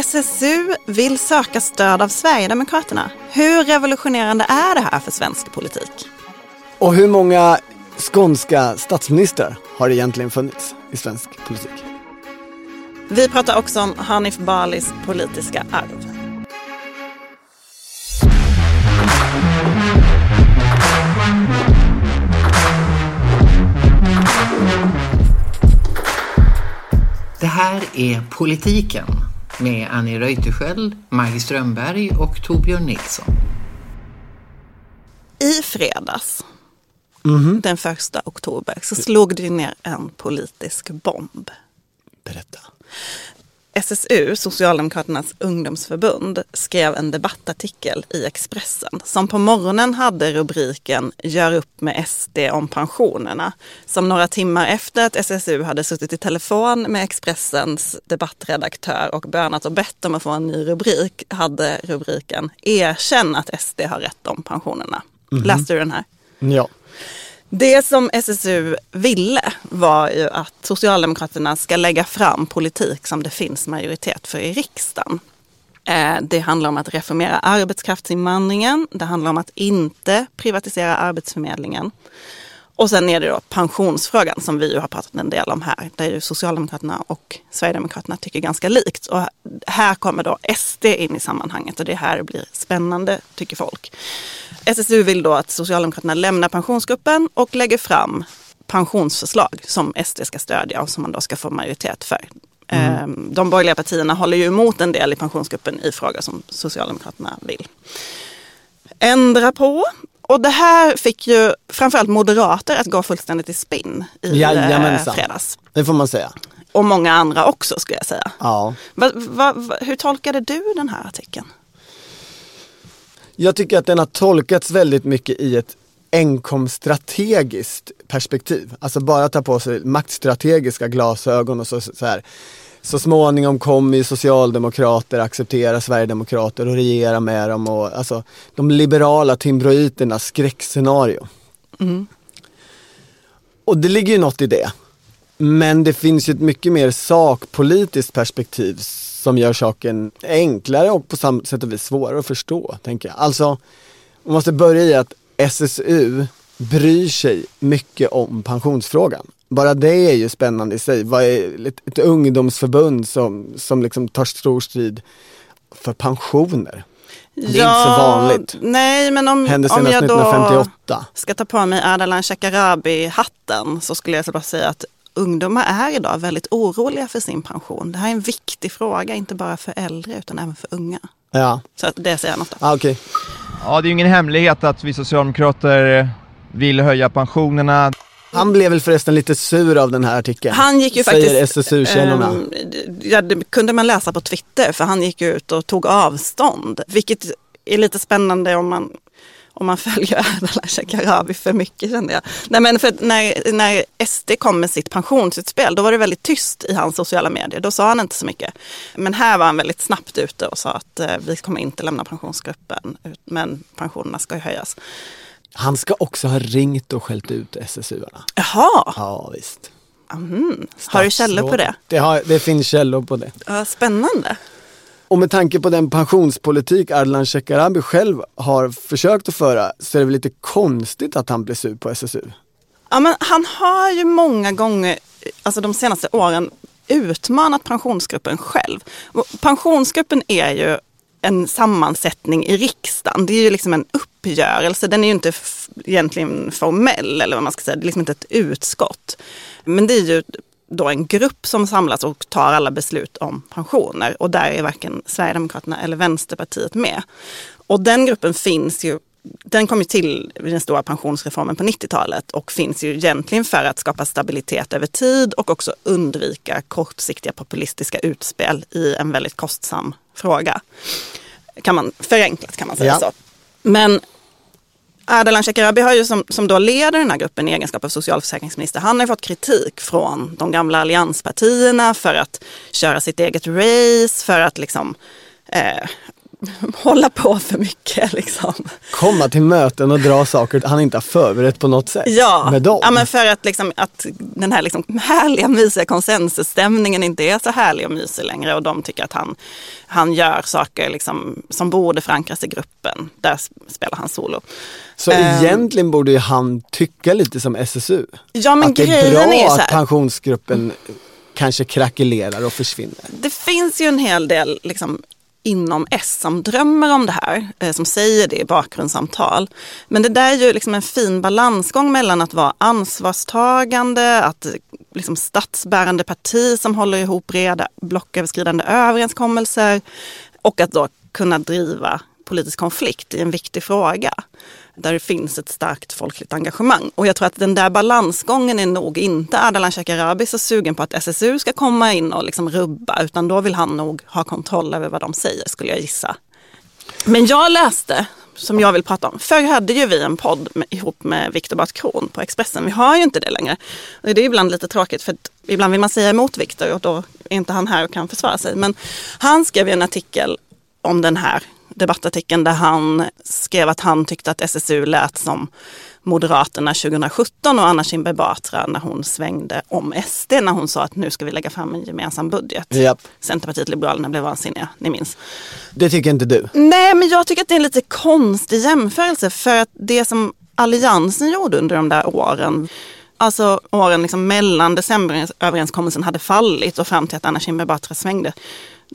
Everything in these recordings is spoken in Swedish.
SSU vill söka stöd av Sverigedemokraterna. Hur revolutionerande är det här för svensk politik? Och hur många skånska statsministrar har det egentligen funnits i svensk politik? Vi pratar också om Hanif Balis politiska arv. Det här är Politiken med Annie Reuterskiöld, Maggie Strömberg och Torbjörn Nilsson. I fredags, den första oktober, så slog det ner en politisk bomb. Berätta. SSU, Socialdemokraternas ungdomsförbund, skrev en debattartikel i Expressen som på morgonen hade rubriken Gör upp med SD om pensionerna. Som några timmar efter att SSU hade suttit i telefon med Expressens debattredaktör och bönat och bett om att få en ny rubrik hade rubriken Erkänn att SD har rätt om pensionerna. Läste du den här? Ja. Det som SSU ville var ju att Socialdemokraterna ska lägga fram politik som det finns majoritet för i riksdagen. Eh, det handlar om att reformera arbetskraftsinvandringen. Det handlar om att inte privatisera Arbetsförmedlingen. Och sen är det då pensionsfrågan som vi ju har pratat en del om här. Där ju Socialdemokraterna och Sverigedemokraterna tycker ganska likt. Och här kommer då SD in i sammanhanget och det här blir spännande tycker folk. SSU vill då att Socialdemokraterna lämnar pensionsgruppen och lägger fram pensionsförslag som SD ska stödja och som man då ska få majoritet för. Eh, De borgerliga partierna håller ju emot en del i pensionsgruppen i frågor som Socialdemokraterna vill ändra på. Och det här fick ju framförallt moderater att gå fullständigt i spinn i eh, Jajamensan. fredags. Det får man säga. Och många andra också skulle jag säga. Ja. Va, va, va, hur tolkade du den här artikeln? Jag tycker att den har tolkats väldigt mycket i ett enkom strategiskt perspektiv. Alltså bara ta på sig maktstrategiska glasögon och så, så här. Så småningom kommer ju socialdemokrater acceptera sverigedemokrater och regera med dem och alltså de liberala timbroiternas skräckscenario. Och det ligger ju något i det. Men det finns ju ett mycket mer sakpolitiskt perspektiv som gör saken enklare och på samma sätt och vis svårare att förstå, tänker jag. Alltså, man måste börja i att SSU bryr sig mycket om pensionsfrågan. Bara det är ju spännande i sig. Vad är ett, ett ungdomsförbund som, som liksom tar stor strid för pensioner? Det är inte så vanligt. Nej, men om, Hände om senast jag då 1958. ska ta på mig Ardalan Shekarabi-hatten så skulle jag så bara säga att ungdomar är idag väldigt oroliga för sin pension. Det här är en viktig fråga, inte bara för äldre utan även för unga. Ja, Så att det säger jag något ah, okej. Ja, det är ju ingen hemlighet att vi socialdemokrater vill höja pensionerna. Han blev väl förresten lite sur av den här artikeln. Han gick ju säger faktiskt... SSU-källorna. ehm, ja, det kunde man läsa på Twitter för han gick ut och tog avstånd. Vilket är lite spännande om man, om man följer Ardalan Shekarabi för mycket kände jag. Nej, men för när, när SD kom med sitt pensionsutspel då var det väldigt tyst i hans sociala medier. Då sa han inte så mycket. Men här var han väldigt snabbt ute och sa att eh, vi kommer inte lämna pensionsgruppen men pensionerna ska ju höjas. Han ska också ha ringt och skällt ut SSU-arna. Jaha, Ja visst. har du källor på det? Det, har, det finns källor på det. Ja, spännande. Och med tanke på den pensionspolitik Ardalan Shekarabi själv har försökt att föra så är det väl lite konstigt att han blir sur på SSU. Ja, men han har ju många gånger, alltså de senaste åren, utmanat pensionsgruppen själv. Pensionsgruppen är ju en sammansättning i riksdagen. Det är ju liksom en uppgörelse. Den är ju inte egentligen formell eller vad man ska säga. Det är liksom inte ett utskott. Men det är ju då en grupp som samlas och tar alla beslut om pensioner. Och där är varken Sverigedemokraterna eller Vänsterpartiet med. Och den gruppen finns ju den kom ju till vid den stora pensionsreformen på 90-talet och finns ju egentligen för att skapa stabilitet över tid och också undvika kortsiktiga populistiska utspel i en väldigt kostsam fråga. Kan man, förenklat kan man säga Ja. så. Men Ardalan Shekarabi har ju som, som då leder den här gruppen i egenskap av socialförsäkringsminister, han har ju fått kritik från de gamla allianspartierna för att köra sitt eget race, för att liksom eh, hålla på för mycket liksom. Komma till möten och dra saker han inte har förberett på något sätt Ja, med dem. ja men för att, liksom, att den här liksom härliga mysiga konsensusstämningen inte är så härlig och mysig längre och de tycker att han, han gör saker liksom, som borde förankras i gruppen. Där spelar han solo. Så Ehm. egentligen borde ju han tycka lite som SSU. Ja men att det är bra är att pensionsgruppen kanske krackelerar och försvinner. det finns ju en hel del liksom, inom S som drömmer om det här, eh, som säger det i bakgrundssamtal. Men det där är ju liksom en fin balansgång mellan att vara ansvarstagande, att eh, liksom statsbärande parti som håller ihop breda blocköverskridande överenskommelser och att då kunna driva politisk konflikt i en viktig fråga där det finns ett starkt folkligt engagemang. Och jag tror att den där balansgången är nog inte Ardalan Shekarabi så sugen på att SSU ska komma in och liksom rubba, utan då vill han nog ha kontroll över vad de säger, skulle jag gissa. Men jag läste, som jag vill prata om, förr hade ju vi en podd med, ihop med Viktor Bart Kron på Expressen. Vi har ju inte det längre. Och det är ibland lite tråkigt för att ibland vill man säga emot Viktor och då är inte han här och kan försvara sig. Men han skrev en artikel om den här debattartikeln där han skrev att han tyckte att SSU lät som Moderaterna 2017 och Anna Kinberg Batra när hon svängde om SD när hon sa att nu ska vi lägga fram en gemensam budget. Japp. Centerpartiet Liberalerna blev vansinniga, ni minns. Det tycker inte du? Nej, men jag tycker att det är en lite konstig jämförelse för att det som Alliansen gjorde under de där åren, alltså åren liksom mellan decemberöverenskommelsen hade fallit och fram till att Anna Kinberg Batra svängde,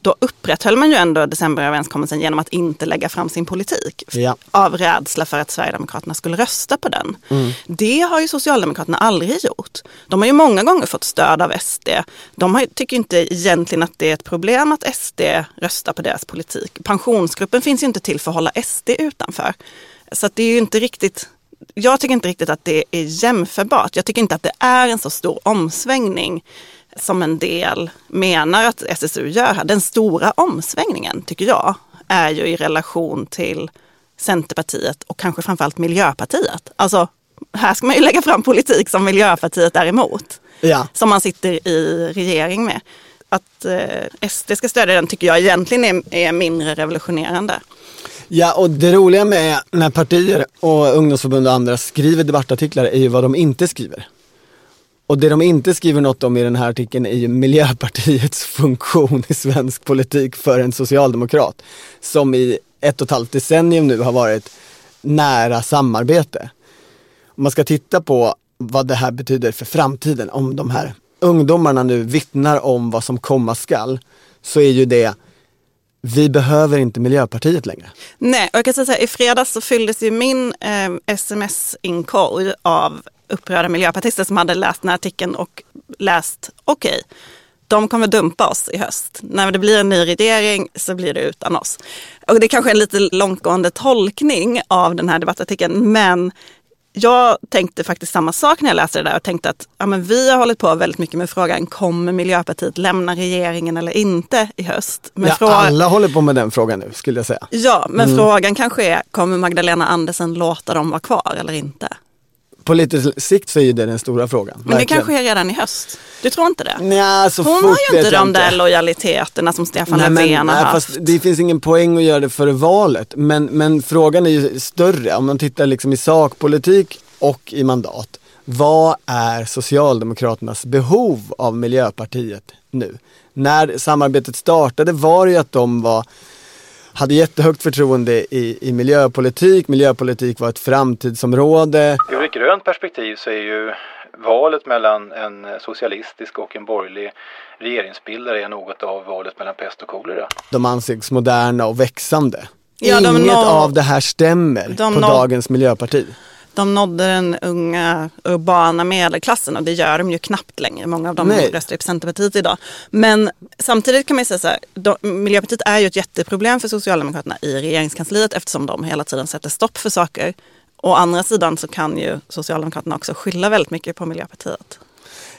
då upprätthöll man ju ändå decemberöverenskommelsen genom att inte lägga fram sin politik. Ja. Av rädsla för att Sverigedemokraterna skulle rösta på den. Det har ju Socialdemokraterna aldrig gjort. De har ju många gånger fått stöd av SD. De har, tycker inte egentligen att det är ett problem att SD röstar på deras politik. Pensionsgruppen finns ju inte till för att hålla SD utanför. Så det är ju inte riktigt jag tycker inte riktigt att det är jämförbart. Jag tycker inte att det är en så stor omsvängning som en del menar att SSU gör här. Den stora omsvängningen, tycker jag, är ju i relation till Centerpartiet och kanske framförallt Miljöpartiet. Alltså, här ska man ju lägga fram politik som Miljöpartiet är emot. Ja. Som man sitter i regering med. Att eh, SD ska stödja den tycker jag egentligen är, är mindre revolutionerande. Ja, och det roliga med när partier och ungdomsförbund och andra skriver debattartiklar är ju vad de inte skriver. Och det de inte skriver något om i den här artikeln är ju Miljöpartiets funktion i svensk politik för en socialdemokrat. Som i ett och ett halvt decennium nu har varit nära samarbete. Om man ska titta på vad det här betyder för framtiden, om de här ungdomarna nu vittnar om vad som komma skall, så är ju det vi behöver inte Miljöpartiet längre. Nej, och jag kan säga så här, i fredags så fylldes ju min eh, sms-inkorg av upprörda miljöpartister som hade läst den här artikeln och läst, okej, de kommer dumpa oss i höst. När det blir en ny regering så blir det utan oss. Och det är kanske är en lite långtgående tolkning av den här debattartikeln, men jag tänkte faktiskt samma sak när jag läste det där och tänkte att ja, men vi har hållit på väldigt mycket med frågan, kommer Miljöpartiet lämna regeringen eller inte i höst? Men Ja, alla håller på med den frågan nu skulle jag säga. Ja, men Mm. frågan kanske är, kommer Magdalena Andersson låta dem vara kvar eller inte? På lite sikt så är ju det den stora frågan. Men det kanske är redan i höst. Du tror inte det? Nja, så Hon har ju inte de där lojaliteterna som Stefan Nej, Löfven har nej, haft. fast det finns ingen poäng att göra det före valet. Men, men frågan är ju större. Om man tittar liksom i sakpolitik och i mandat. Vad är Socialdemokraternas behov av Miljöpartiet nu? När samarbetet startade var det ju att de var hade jättehögt förtroende i, i miljöpolitik. Miljöpolitik var ett framtidsområde. Ur ett grönt perspektiv så är ju valet mellan en socialistisk och en borgerlig regeringsbildare är något av valet mellan pest och kolera. De ansågs moderna och växande. Ja, de Inget nå- av det här stämmer de på nå- dagens miljöparti. De nådde den unga urbana medelklassen och det gör de ju knappt längre. Många av dem Nej. röstar på Centerpartiet idag. Men samtidigt kan man ju säga så här, de, Miljöpartiet är ju ett jätteproblem för Socialdemokraterna i regeringskansliet eftersom de hela tiden sätter stopp för saker. Å andra sidan så kan ju Socialdemokraterna också skylla väldigt mycket på Miljöpartiet.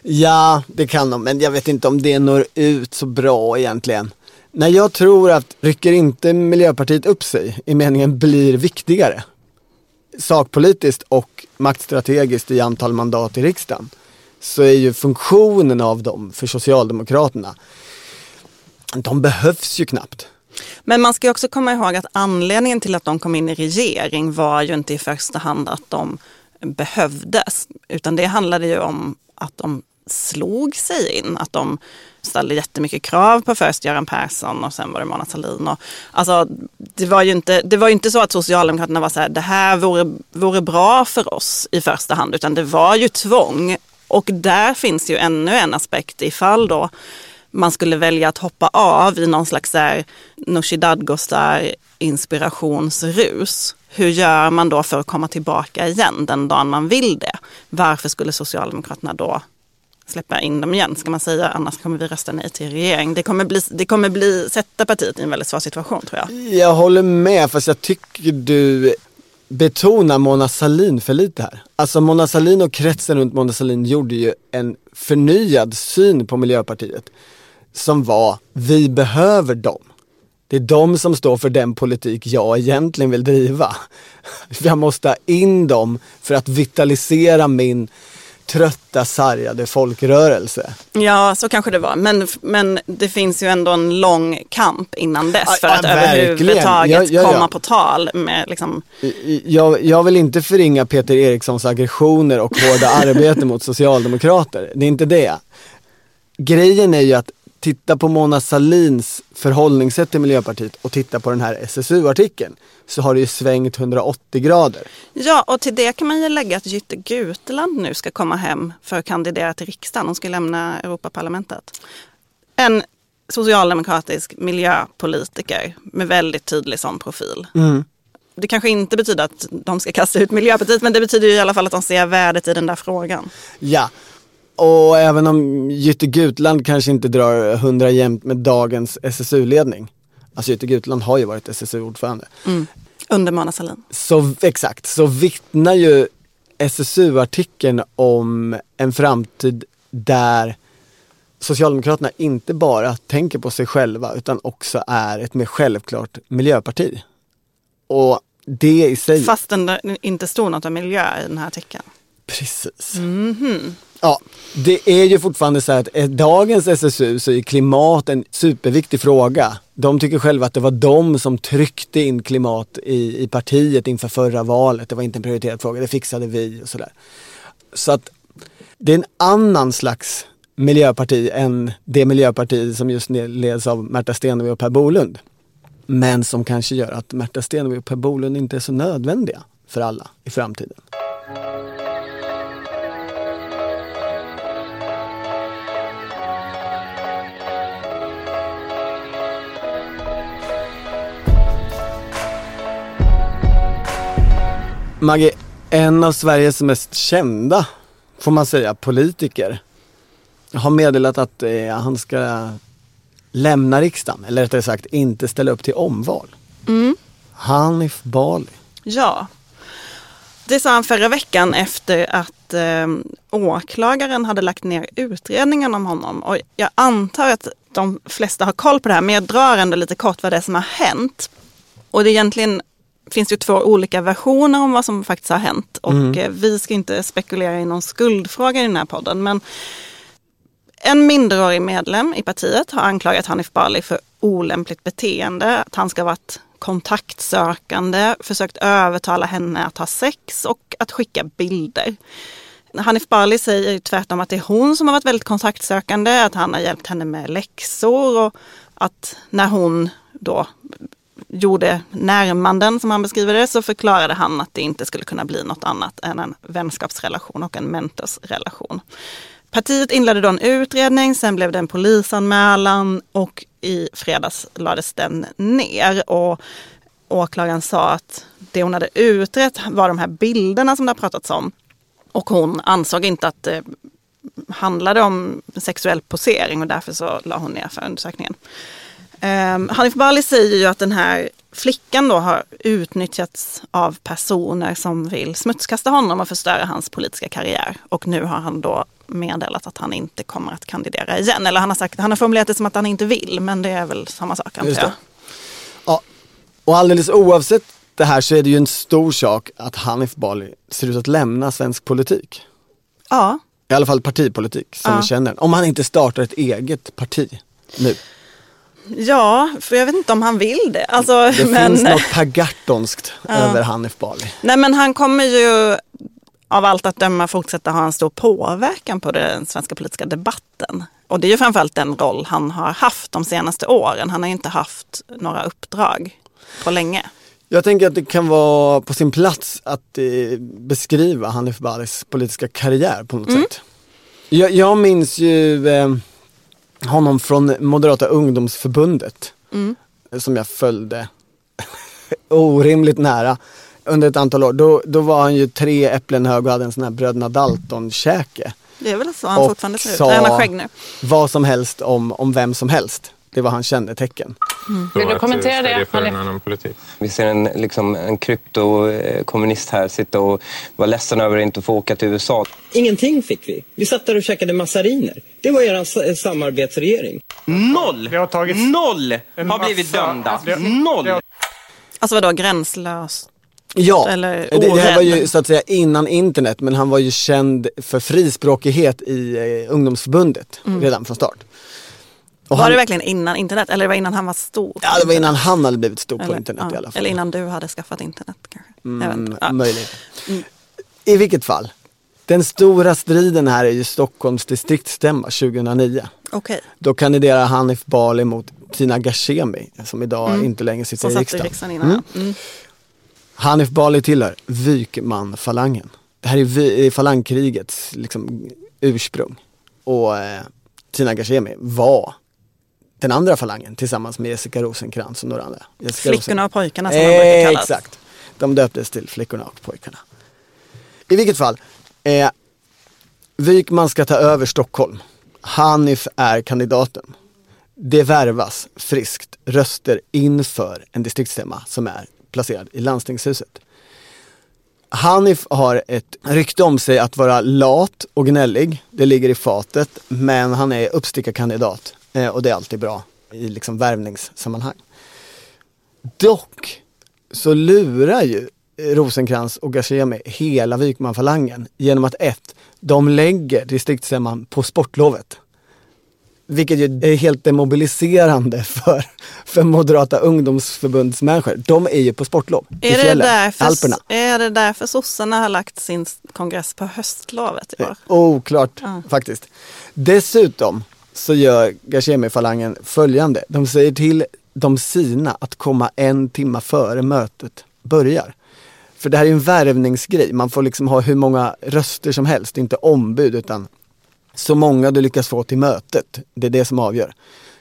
Ja, det kan de, men jag vet inte om det når ut så bra egentligen. Nej, jag tror att rycker inte Miljöpartiet upp sig i meningen blir viktigare sakpolitiskt och maktstrategiskt i antal mandat i riksdagen så är ju funktionen av dem för Socialdemokraterna de behövs ju knappt. Men man ska också komma ihåg att anledningen till att de kom in i regering var ju inte i första hand att de behövdes, utan det handlade ju om att de slog sig in. Att de ställde jättemycket krav på först Göran Persson och sen var det Mona Sahlin. Och, alltså, det, var ju inte, det var ju inte så att Socialdemokraterna var så här, det här vore, vore bra för oss i första hand, utan det var ju tvång. Och där finns ju ännu en aspekt ifall då man skulle välja att hoppa av i någon slags Nooshi Dadgostar inspirationsrus. Hur gör man då för att komma tillbaka igen den dagen man vill det? Varför skulle Socialdemokraterna då släppa in dem igen, ska man säga. Annars kommer vi rösta nej till regering. Det kommer, bli, det kommer bli, sätta partiet i en väldigt svår situation tror jag. Jag håller med, fast jag tycker du betonar Mona Sahlin för lite här. Alltså Mona Sahlin och kretsen runt Mona Sahlin gjorde ju en förnyad syn på Miljöpartiet som var, vi behöver dem. Det är de som står för den politik jag egentligen vill driva. Jag måste ha in dem för att vitalisera min trötta, sargade folkrörelse. Ja, så kanske det var. Men, men det finns ju ändå en lång kamp innan dess för ja, att ja, överhuvudtaget ja, ja, komma på tal med liksom... jag, jag vill inte förringa Peter Erikssons aggressioner och hårda arbete mot socialdemokrater. Det är inte det. Grejen är ju att titta på Mona Salins förhållningssätt till Miljöpartiet och titta på den här SSU-artikeln så har det ju svängt 180 grader. Ja, och till det kan man ju lägga att Jytte Gutland nu ska komma hem för att kandidera till riksdagen. Hon ska lämna Europaparlamentet. En socialdemokratisk miljöpolitiker med väldigt tydlig sån profil. Mm. Det kanske inte betyder att de ska kasta ut Miljöpartiet men det betyder i alla fall att de ser värdet i den där frågan. Ja, och även om Jytte Gutland kanske inte drar hundra jämnt med dagens SSU-ledning. Alltså Jytte Gutland har ju varit SSU-ordförande. Mm. Under Mona Sahlin. Så exakt, så vittnar ju SSU-artikeln om en framtid där Socialdemokraterna inte bara tänker på sig själva utan också är ett mer självklart miljöparti. Och det i sig... Fastän det inte står något om miljö i den här artikeln. Precis. Mm -hmm. Ja, det är ju fortfarande så att eh, dagens SSU så är klimat en superviktig fråga. De tycker själva att det var de som tryckte in klimat i, i partiet inför förra valet. Det var inte en prioriterad fråga, det fixade vi och sådär. Så att det är en annan slags miljöparti än det miljöparti som just nu leds av Märta Stenevi och Per Bolund. Men som kanske gör att Märta Stenevi och Per Bolund inte är så nödvändiga för alla i framtiden. Maggie, en av Sveriges mest kända, får man säga, politiker har meddelat att eh, han ska lämna riksdagen, eller rättare sagt inte ställa upp till omval. Mm. Hanif Bali. Ja, det sa han förra veckan efter att eh, åklagaren hade lagt ner utredningen om honom. Och jag antar att de flesta har koll på det här, men jag drar ändå lite kort vad det är som har hänt. Och det är egentligen finns ju två olika versioner om vad som faktiskt har hänt. Och mm. Eh, vi ska inte spekulera i någon skuldfråga i den här podden. Men en minderårig medlem i partiet har anklagat Hanif Bali för olämpligt beteende. Att han ska ha varit kontaktsökande, försökt övertala henne att ha sex och att skicka bilder. Hanif Bali säger tvärtom att det är hon som har varit väldigt kontaktsökande, att han har hjälpt henne med läxor och att när hon då gjorde närmanden som han beskriver det så förklarade han att det inte skulle kunna bli något annat än en vänskapsrelation och en mentorsrelation. Partiet inledde då en utredning, sen blev det en polisanmälan och i fredags lades den ner. Och åklagaren sa att det hon hade utrett var de här bilderna som det har pratats om. Och hon ansåg inte att det handlade om sexuell posering och därför så la hon ner förundersökningen. Um, Hanif Bali säger ju att den här flickan då har utnyttjats av personer som vill smutskasta honom och förstöra hans politiska karriär. Och nu har han då meddelat att han inte kommer att kandidera igen. Eller han har, sagt, han har formulerat det som att han inte vill, men det är väl samma sak antar jag. Ja, och alldeles oavsett det här så är det ju en stor sak att Hanif Bali ser ut att lämna svensk politik. Ja. I alla fall partipolitik som ja. vi känner Om han inte startar ett eget parti nu. Ja, för jag vet inte om han vill det. Alltså, Det men, finns något Per Gahrtonskt över Hanif Bali. Nej men han kommer ju av allt att döma fortsätta ha en stor påverkan på den svenska politiska debatten. Och det är ju framförallt den roll han har haft de senaste åren. Han har ju inte haft några uppdrag på länge. Jag tänker att det kan vara på sin plats att eh, beskriva Hanif Balis politiska karriär på något sätt. Jag, jag minns ju eh, honom från Moderata ungdomsförbundet som jag följde orimligt nära under ett antal år. Då, då var han ju tre äpplen hög och hade en sån här bröderna Dalton-käke. Det är väl så han Och fortfarande ser ut. sa- Han har skägg nu. Vad som helst om, om vem som helst. Det var hans kännetecken. Vill du kommentera det? för en annan politik. Vi ser en, liksom, en kryptokommunist här sitta och vara ledsen över att inte få åka till USA. Ingenting fick vi. Vi satt där och käkade massariner. Det var er s- samarbetsregering. Noll! Det har tagits Noll har blivit dömda. Noll! Alltså vadå gränslöst? Ja, Eller det, det här var ju så att säga innan internet men han var ju känd för frispråkighet i eh, ungdomsförbundet redan från start. Mm. Var han, det verkligen innan internet eller det var innan han var stor? på Ja, det var innan han hade blivit stor på eller, internet ja, i alla fall. Eller innan du hade skaffat internet kanske. Mm. Ja. Möjligt. I vilket fall, den stora striden här är ju Stockholms distriktsstämma 2009. Okej, Då kandiderar Hanif Bali mot Tina Gashemi som idag inte längre sitter Mm. som i satt i riksdagen. riksdagen innan. Mm. Hanif Bali tillhör Wykman-falangen. Det här är falangkrigets liksom, ursprung. Och eh, Tina Gashemi var den andra falangen tillsammans med Jessica Rosenkrantz och några andra. Jessica Flickorna och pojkarna som eh, de brukar kallas. Exakt. De döptes till Flickorna och pojkarna. I vilket fall, eh, Wykman ska ta över Stockholm. Hanif är kandidaten. Det värvas friskt röster inför en distriktsstämma som är placerad i landstingshuset. Hanif har ett rykte om sig att vara lat och gnällig. Det ligger i fatet. Men han är uppstickarkandidat eh, och det är alltid bra i liksom värvningssammanhang. Dock så lurar ju Rosenkrantz och Gashemi hela Wykman-falangen genom att ett, de lägger distriktsstämman på sportlovet. Vilket ju är helt demobiliserande för, för Moderata ungdomsförbundsmänniskor. De är ju på sportlov i Är det, fjällen, därför, Alperna. är det därför sossarna har lagt sin kongress på höstlovet i år? Oklart Ja. faktiskt. Dessutom så gör Gashemi-falangen följande. De säger till de sina att komma en timma före mötet börjar. För det här är ju en värvningsgrej. Man får liksom ha hur många röster som helst, inte ombud utan så många du lyckas få till mötet. Det är det som avgör.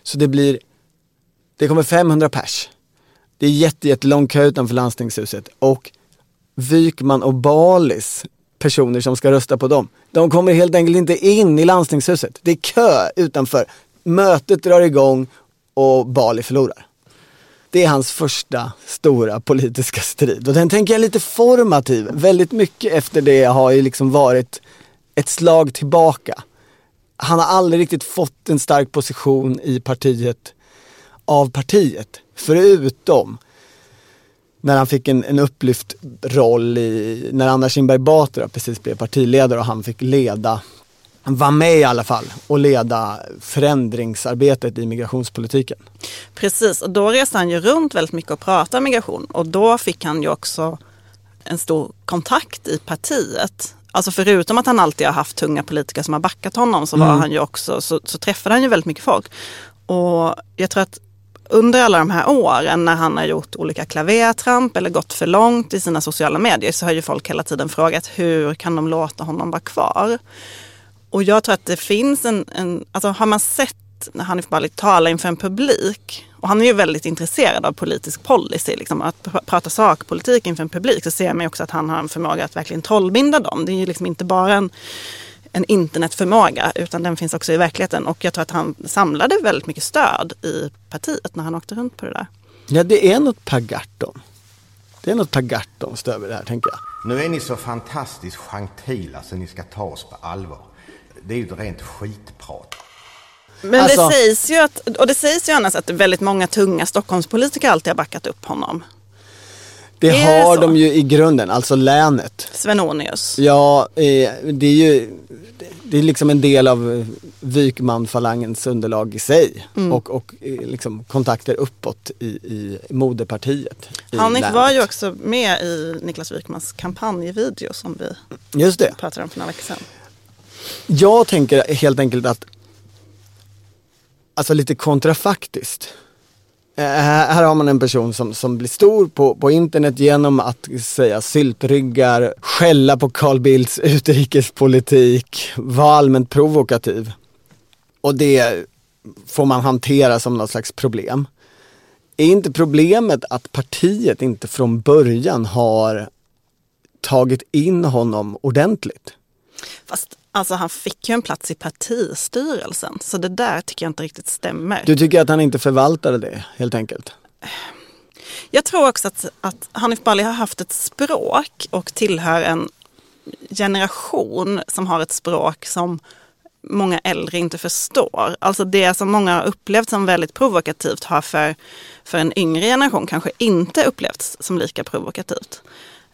Så det blir, det kommer 500 pers. Det är jätte, jättelång kö utanför landstingshuset och Wykman och Balis personer som ska rösta på dem. De kommer helt enkelt inte in i landstingshuset. Det är kö utanför. Mötet drar igång och Bali förlorar. Det är hans första stora politiska strid och den tänker jag är lite formativ. Väldigt mycket efter det har ju liksom varit ett slag tillbaka. Han har aldrig riktigt fått en stark position i partiet av partiet. Förutom när han fick en, en upplyft roll i, när Anna Kinberg Batra precis blev partiledare och han fick leda, var med i alla fall och leda förändringsarbetet i migrationspolitiken. Precis, och då reste han ju runt väldigt mycket och pratade migration. Och då fick han ju också en stor kontakt i partiet. Alltså förutom att han alltid har haft tunga politiker som har backat honom så var han ju också, så, så träffade han ju väldigt mycket folk. Och jag tror att under alla de här åren när han har gjort olika klavertramp eller gått för långt i sina sociala medier så har ju folk hela tiden frågat hur kan de låta honom vara kvar? Och jag tror att det finns en, en alltså har man sett när Hanif Bali talar inför en publik och han är ju väldigt intresserad av politisk policy, liksom, att pr- prata sakpolitik inför en publik så ser man ju också att han har en förmåga att verkligen trollbinda dem. Det är ju liksom inte bara en, en internetförmåga utan den finns också i verkligheten och jag tror att han samlade väldigt mycket stöd i partiet när han åkte runt på det där. Ja, det är något Per Gahrton. Det är något Per Gahrtonskt över det här tänker jag. Nu är ni så fantastiskt gentila så ni ska ta oss på allvar. Det är ju ett rent skitprat. Men Alltså- det sägs ju att, och det sägs ju annars att väldigt många tunga Stockholmspolitiker alltid har backat upp honom. Det Det har så? de ju i grunden, alltså länet. Svenonius. Ja, eh, det är ju det är liksom en del av Wykman-falangens underlag i sig Mm. och, och eh, liksom kontakter uppåt i, i moderpartiet. i Hanif länet. var ju också med i Niklas Wykmans kampanjvideo som vi Just det. pratade om för några veckor sedan. Jag tänker helt enkelt att, alltså lite kontrafaktiskt. Eh, här här har man en person som, som blir stor på, på internet genom att säga syltryggar, skälla på Carl Bildts utrikespolitik, vara allmänt provokativ. Och det får man hantera som något slags problem. Är inte problemet att partiet inte från början har tagit in honom ordentligt? Fast alltså, han fick ju en plats i partistyrelsen så det där tycker jag inte riktigt stämmer. Du tycker att han inte förvaltade det helt enkelt? Jag tror också att, att Hanif Bali har haft ett språk och tillhör en generation som har ett språk som många äldre inte förstår. Alltså det som många har upplevt som väldigt provokativt har för, för en yngre generation kanske inte upplevts som lika provokativt.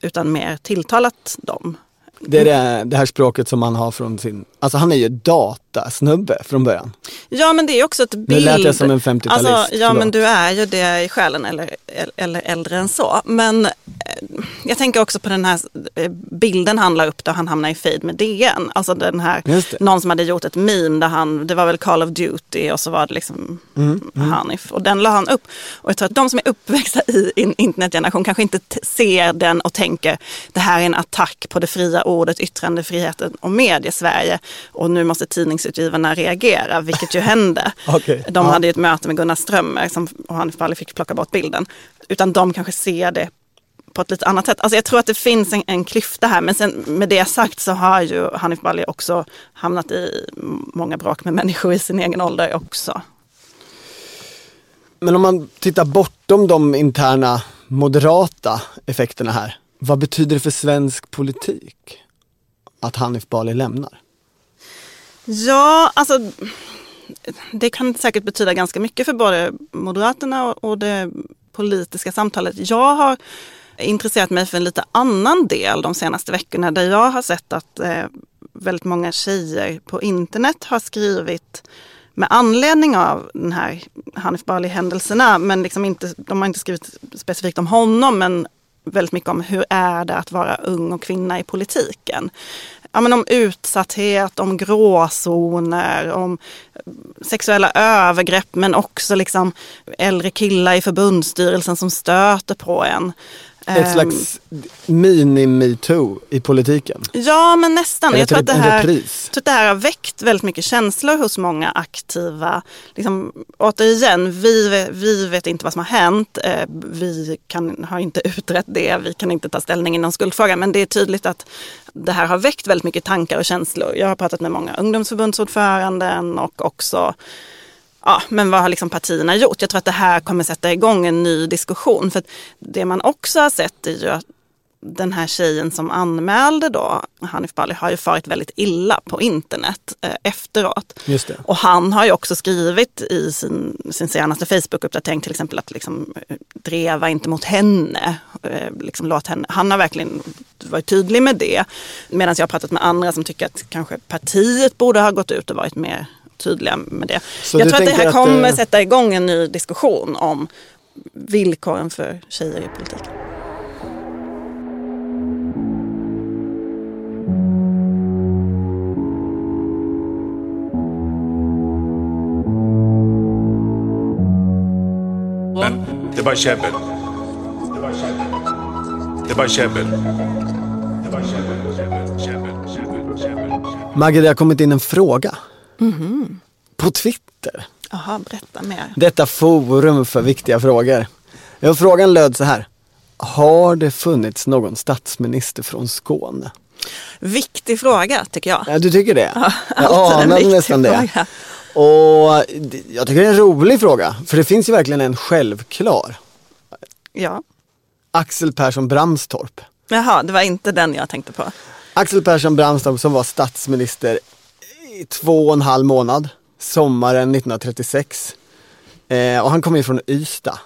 Utan mer tilltalat dem. Det är det, det här språket som man har från sin, alltså han är ju datasnubbe från början. Ja men det är också ett bild. Nu lät jag som en 50-talist, Alltså, ja men du är ju det i själen eller, eller äldre än så. Men eh, jag tänker också på den här eh, bilden han la upp då han hamnade i fejd med DN. Alltså den här, någon som hade gjort ett meme där han, det var väl Call of Duty och så var det liksom Mm, Hanif. Och den la han upp. Och jag tror att de som är uppväxta i en internetgeneration kanske inte ser den och tänker det här är en attack på det fria ordet, yttrandefriheten och mediesverige. Och nu måste tidningsutgivarna reagera, vilket ju hände. Okej, De ja. hade ju ett möte med Gunnar Strömmer som, och Bali fick plocka bort bilden. Utan de kanske ser det på ett lite annat sätt. Alltså jag tror att det finns en, en klyfta här. Men sen med det sagt så har ju Hanif Bali också hamnat i många bråk med människor i sin egen ålder också. Men om man tittar bortom de interna moderata effekterna här. Vad betyder det för svensk politik att Hanif Bali lämnar? Ja, alltså det kan säkert betyda ganska mycket för både Moderaterna och, det politiska samtalet. Jag har intresserat mig för en lite annan del de senaste veckorna där jag har sett att eh, väldigt många tjejer på internet har skrivit med anledning av den här Hanif Bali-händelserna, men liksom inte, de har inte skrivit specifikt om honom, men väldigt mycket om hur är det att vara ung och kvinna i politiken. Ja, men om utsatthet, om gråzoner, om sexuella övergrepp men också liksom äldre killar i förbundsstyrelsen som stöter på en. Ett Ehm, slags mini-metoo i politiken. Ja, men nästan. Jag tror, att det här, tror att det här har väckt väldigt mycket känslor hos många aktiva. Liksom, återigen, vi, vi vet inte vad som har hänt. Eh, Vi kan, har inte utrett det. Vi kan inte ta ställning i någon skuldfråga. Men det är tydligt att det här har väckt väldigt mycket tankar och känslor. Jag har pratat med många ungdomsförbundsordföranden och också Ja, men vad har liksom partierna gjort? Jag tror att det här kommer sätta igång en ny diskussion. För det man också har sett är ju att den här tjejen som anmälde då Hanif Bali har ju farit väldigt illa på internet eh, efteråt. Och han har ju också skrivit i sin, sin senaste Facebook-uppdatering till exempel att liksom, eh, dreva inte mot henne. Eh, liksom, låt henne. Han har verkligen varit tydlig med det. Medan jag har pratat med andra som tycker att kanske partiet borde ha gått ut och varit mer tydliga med det. Så jag tror att det här att, kommer eh, sätta igång en ny diskussion om villkoren för tjejer i politiken. Men det bara käbbel. Det bara käbbel. Det bara käbbel. Det käbbel, käbbel, käbbel, käbbel, käbbel. Maggie, det har kommit in en fråga. På Twitter. Jaha, berätta mer. Detta forum för viktiga frågor. Ja, frågan löd så här. Har det funnits någon statsminister från Skåne? Viktig fråga tycker jag. Ja, du tycker det? Ja, jag anade nästan det. fråga. Och jag tycker det är en rolig fråga. För det finns ju verkligen en självklar. Ja. Axel Persson Bramstorp. Jaha, det var inte den jag tänkte på. Axel Persson Bramstorp som var statsminister två och en halv månad. Sommaren 1936. Eh, och han kommer ju från Ystad.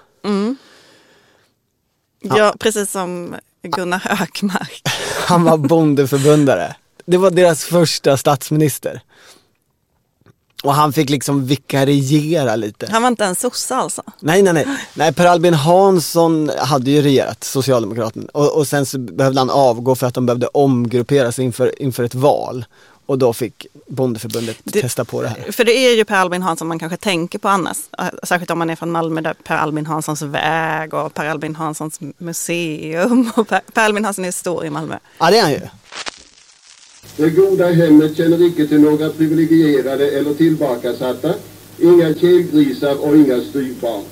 Ja, precis som Gunnar Hökmark. Han var bondeförbundare. Det var deras första statsminister. Och han fick liksom vikariera lite. Han var inte en sosse alltså? Nej, nej, nej. Nej, Per Albin Hansson hade ju regerat, Socialdemokraterna. Och, och sen så behövde han avgå för att de behövde omgruppera sig inför, inför ett val. Och då fick bondeförbundet Det- testa på det här. För det är ju Per Albin Hansson man kanske tänker på annars. Äh, Särskilt om man är från Malmö där Per Albin Hanssons väg och Per Albin Hanssons museum. Och Per, per Albin Hansson är stor i Malmö. Ja, det är han ju. Det goda hemmet känner icke till några privilegierade eller tillbakasatta, inga kelgrisar och inga styvbarn.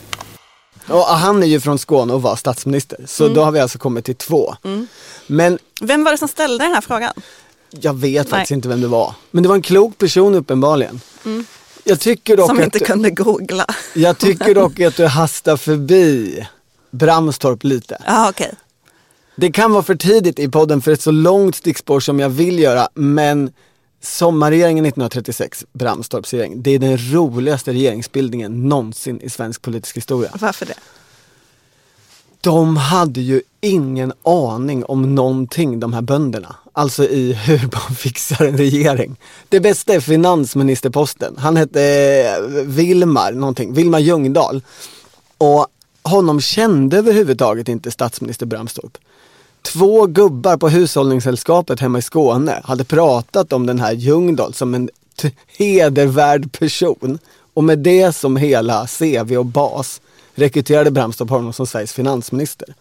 Och han är ju från Skåne och var statsminister. Så Mm. då har vi alltså kommit till två. Men Vem var det som ställde den här frågan? Jag vet faktiskt Nej. inte vem det var. Men det var en klok person uppenbarligen. Mm. Jag tycker dock Som att... inte kunde googla. Jag tycker dock att du hastar förbi Bramstorp lite. Ja, okej. Det kan vara för tidigt i podden för ett så långt stickspår som jag vill göra, men sommarregeringen 1936, Bramstorps regering, det är den roligaste regeringsbildningen någonsin i svensk politisk historia. Varför det? De hade ju ingen aning om någonting, de här bönderna. Alltså i hur man fixar en regering. Det bästa är finansministerposten. Han hette eh, Vilmar någonting, Vilmar Ljungdahl. Och honom kände överhuvudtaget inte statsminister Bramstorp. Två gubbar på hushållningssällskapet hemma i Skåne hade pratat om den här Ljungdahl som en t- hedervärd person. Och med det som hela CV och bas rekryterade Bramstorp honom som Sveriges finansminister.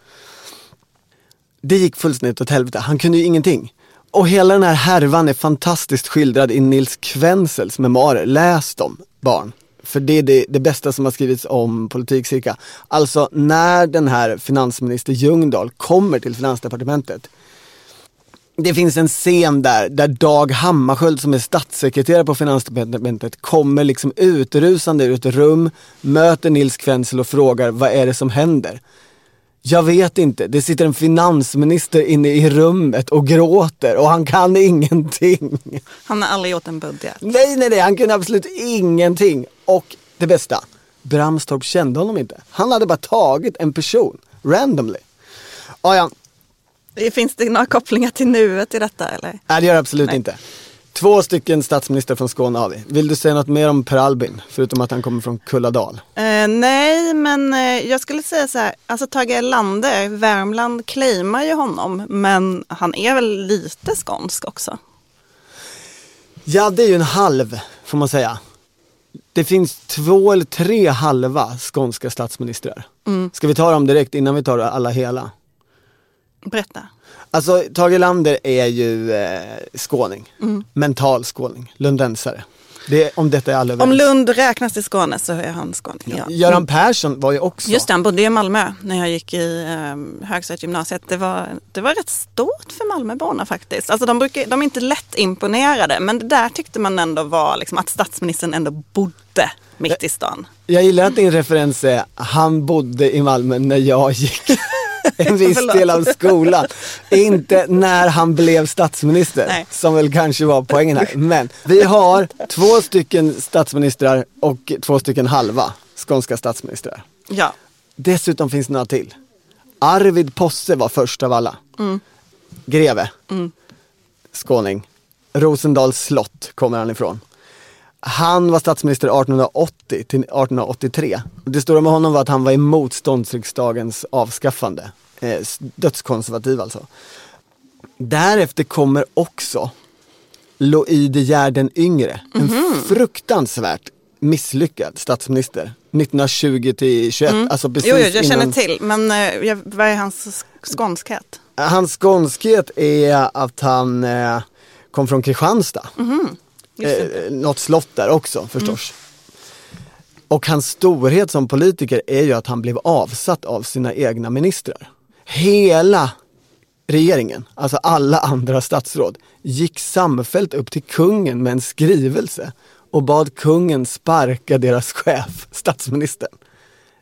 Det gick fullständigt åt helvete. Han kunde ju ingenting. Och hela den här härvan är fantastiskt skildrad i Nils Kvensels memoarer. Läs dem, barn. För det är det, det bästa som har skrivits om politikcirka. Alltså när den här finansminister Ljungdahl kommer till finansdepartementet. Det finns en scen där, där Dag Hammarskjöld som är statssekreterare på finansdepartementet kommer liksom utrusande ur ett rum, möter Nils Kvensel och frågar vad är det som händer? Jag vet inte, det sitter en finansminister inne i rummet och gråter och han kan ingenting. Han har aldrig gjort en budget. Nej, nej, nej, han kunde absolut ingenting. Och det bästa, Bramstorp kände honom inte. Han hade bara tagit en person, randomly. Ah, ja, Finns det några kopplingar till nuet i detta eller? nej det gör det absolut Nej. inte. Två stycken statsminister från Skåne har vi. Vill du säga något mer om Per Albin? Förutom att han kommer från Kulladal. Eh, nej, men eh, jag skulle säga så här, alltså Tage Erlander, Värmland claimar ju honom, men han är väl lite skånsk också. Ja, det är ju en halv, får man säga. Det finns två eller tre halva skånska statsministrar. Mm. Ska vi ta dem direkt innan vi tar alla hela? Berätta. Alltså, Tage Erlander är ju eh, skåning. Mm. Mental skåning, lundensare. Det, om detta är alla överens. Om Lund räknas till Skåne så är han skåning. Ja. Göran Persson var ju också. Just det, han bodde i Malmö när jag gick i eh, högstadiegymnasiet. Det var, det var rätt stort för Malmöborna faktiskt. Alltså de, brukar, de är inte lätt imponerade, men det där tyckte man ändå var liksom, att statsministern ändå bodde mitt i stan. Jag gillar att din referens är, han bodde i Malmö när jag gick en viss del av skolan. Inte när han blev statsminister, Nej. som väl kanske var poängen här. Men vi har två stycken statsministrar och två stycken halva skånska statsministrar. Ja. Dessutom finns det några till. Arvid Posse var först av alla. Mm. Greve, Mm. skåning. Rosendals slott kommer han ifrån. Han var statsminister 1880 till 1883. Det stora med honom var att han var emot ståndsriksdagens avskaffande. Eh, dödskonservativ alltså. Därefter kommer också Louis De Geer den yngre. En Mhm. fruktansvärt misslyckad statsminister. 1920 till 21, Mm. alltså precis jo, jo, jag känner innan- till, men eh, vad är hans sk- skånskhet? Hans skånskhet är att han eh, kom från Kristianstad. Mhm. Det. Eh, något slott där också förstås. Och hans storhet som politiker är ju att han blev avsatt av sina egna ministrar. Hela regeringen, alltså alla andra statsråd, gick samfällt upp till kungen med en skrivelse och bad kungen sparka deras chef, statsministern.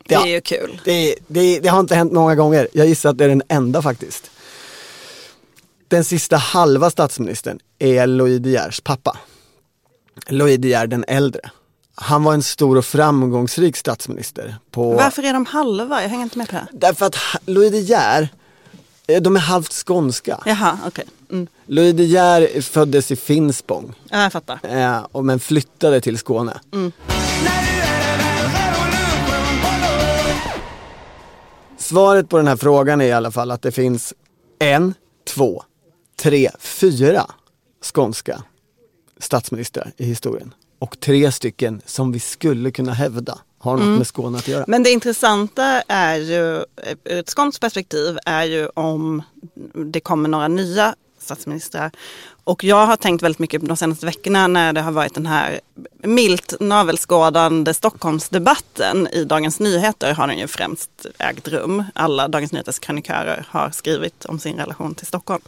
Det är ju kul. Det, det, det har inte hänt många gånger. Jag gissar att det är den enda faktiskt. Den sista halva statsministern är Louis De Geers pappa. Louis De Geer den äldre. han var en stor och framgångsrik statsminister. På... Varför är de halva? Jag hänger inte med på det. Därför att Louis De Geer, eh, de är halvt skånska. Jaha, okej. Okay. Mm. Louis De Geer föddes i Finspång. Ja, jag fattar. Eh, men flyttade till Skåne. Mm. Svaret på den här frågan är i alla fall att det finns en, två, tre, fyra skånska statsministrar i historien. Och tre stycken som vi skulle kunna hävda har något mm. med Skåne att göra. Men det intressanta är ju, ur ett skånskt perspektiv, är ju om det kommer några nya statsministrar. Och jag har tänkt väldigt mycket de senaste veckorna när det har varit den här milt navelskådande Stockholmsdebatten i Dagens Nyheter har den ju främst ägt rum. Alla Dagens Nyheters krönikörer har skrivit om sin relation till Stockholm.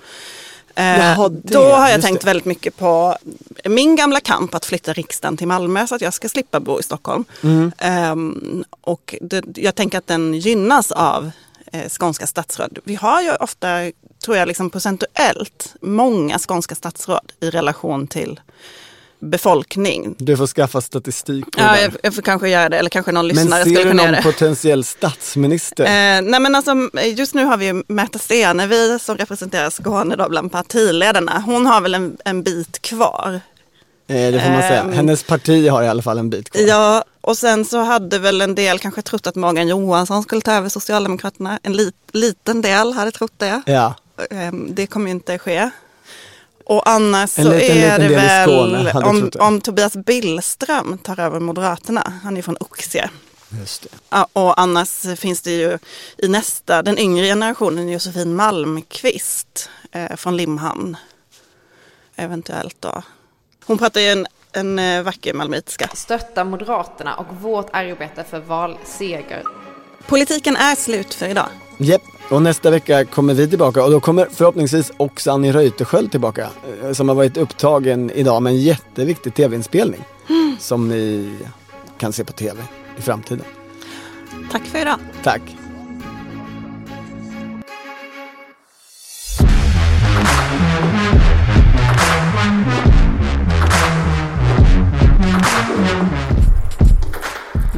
Eh, Jaha, då har jag tänkt det. väldigt mycket på min gamla kamp att flytta riksdagen till Malmö så att jag ska slippa bo i Stockholm. Mm. Um, och det, jag tänker att den gynnas av eh, skånska statsråd. Vi har ju ofta, tror jag, liksom procentuellt många skånska statsråd i relation till befolkning. Du får skaffa statistik på Ja, jag, jag, får kanske göra det, eller kanske någon lyssnare skulle kunna göra det. Men ser du någon potentiell statsminister? Eh, nej men alltså, just nu har vi Märta Stenevi som representerar Skåne då bland partiledarna. Hon har väl en, en bit kvar. Eh, det får man säga. Ehm, Hennes parti har i alla fall en bit kvar. Ja, och sen så hade väl en del kanske trott att Morgan Johansson skulle ta över Socialdemokraterna. En li, liten del hade trott det. Ja. Eh, det kommer ju inte ske. Och annars så liten, är det väl Skåne, om, om Tobias Billström tar över Moderaterna. Han är från Oxie. Det. Och annars finns det ju i nästa, den yngre generationen, Josefin Malmqvist eh, från Limhamn. Eventuellt då. Hon pratar ju en, en eh, vacker malmöitiska. Stötta Moderaterna och vårt arbete för valseger. Politiken är slut för idag. Japp, och nästa vecka kommer vi tillbaka och då kommer förhoppningsvis också Annie Reuterskiöld tillbaka. Eh, som har varit upptagen idag med en jätteviktig tv-inspelning. Mm. Som ni kan se på tv i framtiden. Tack för idag. Tack.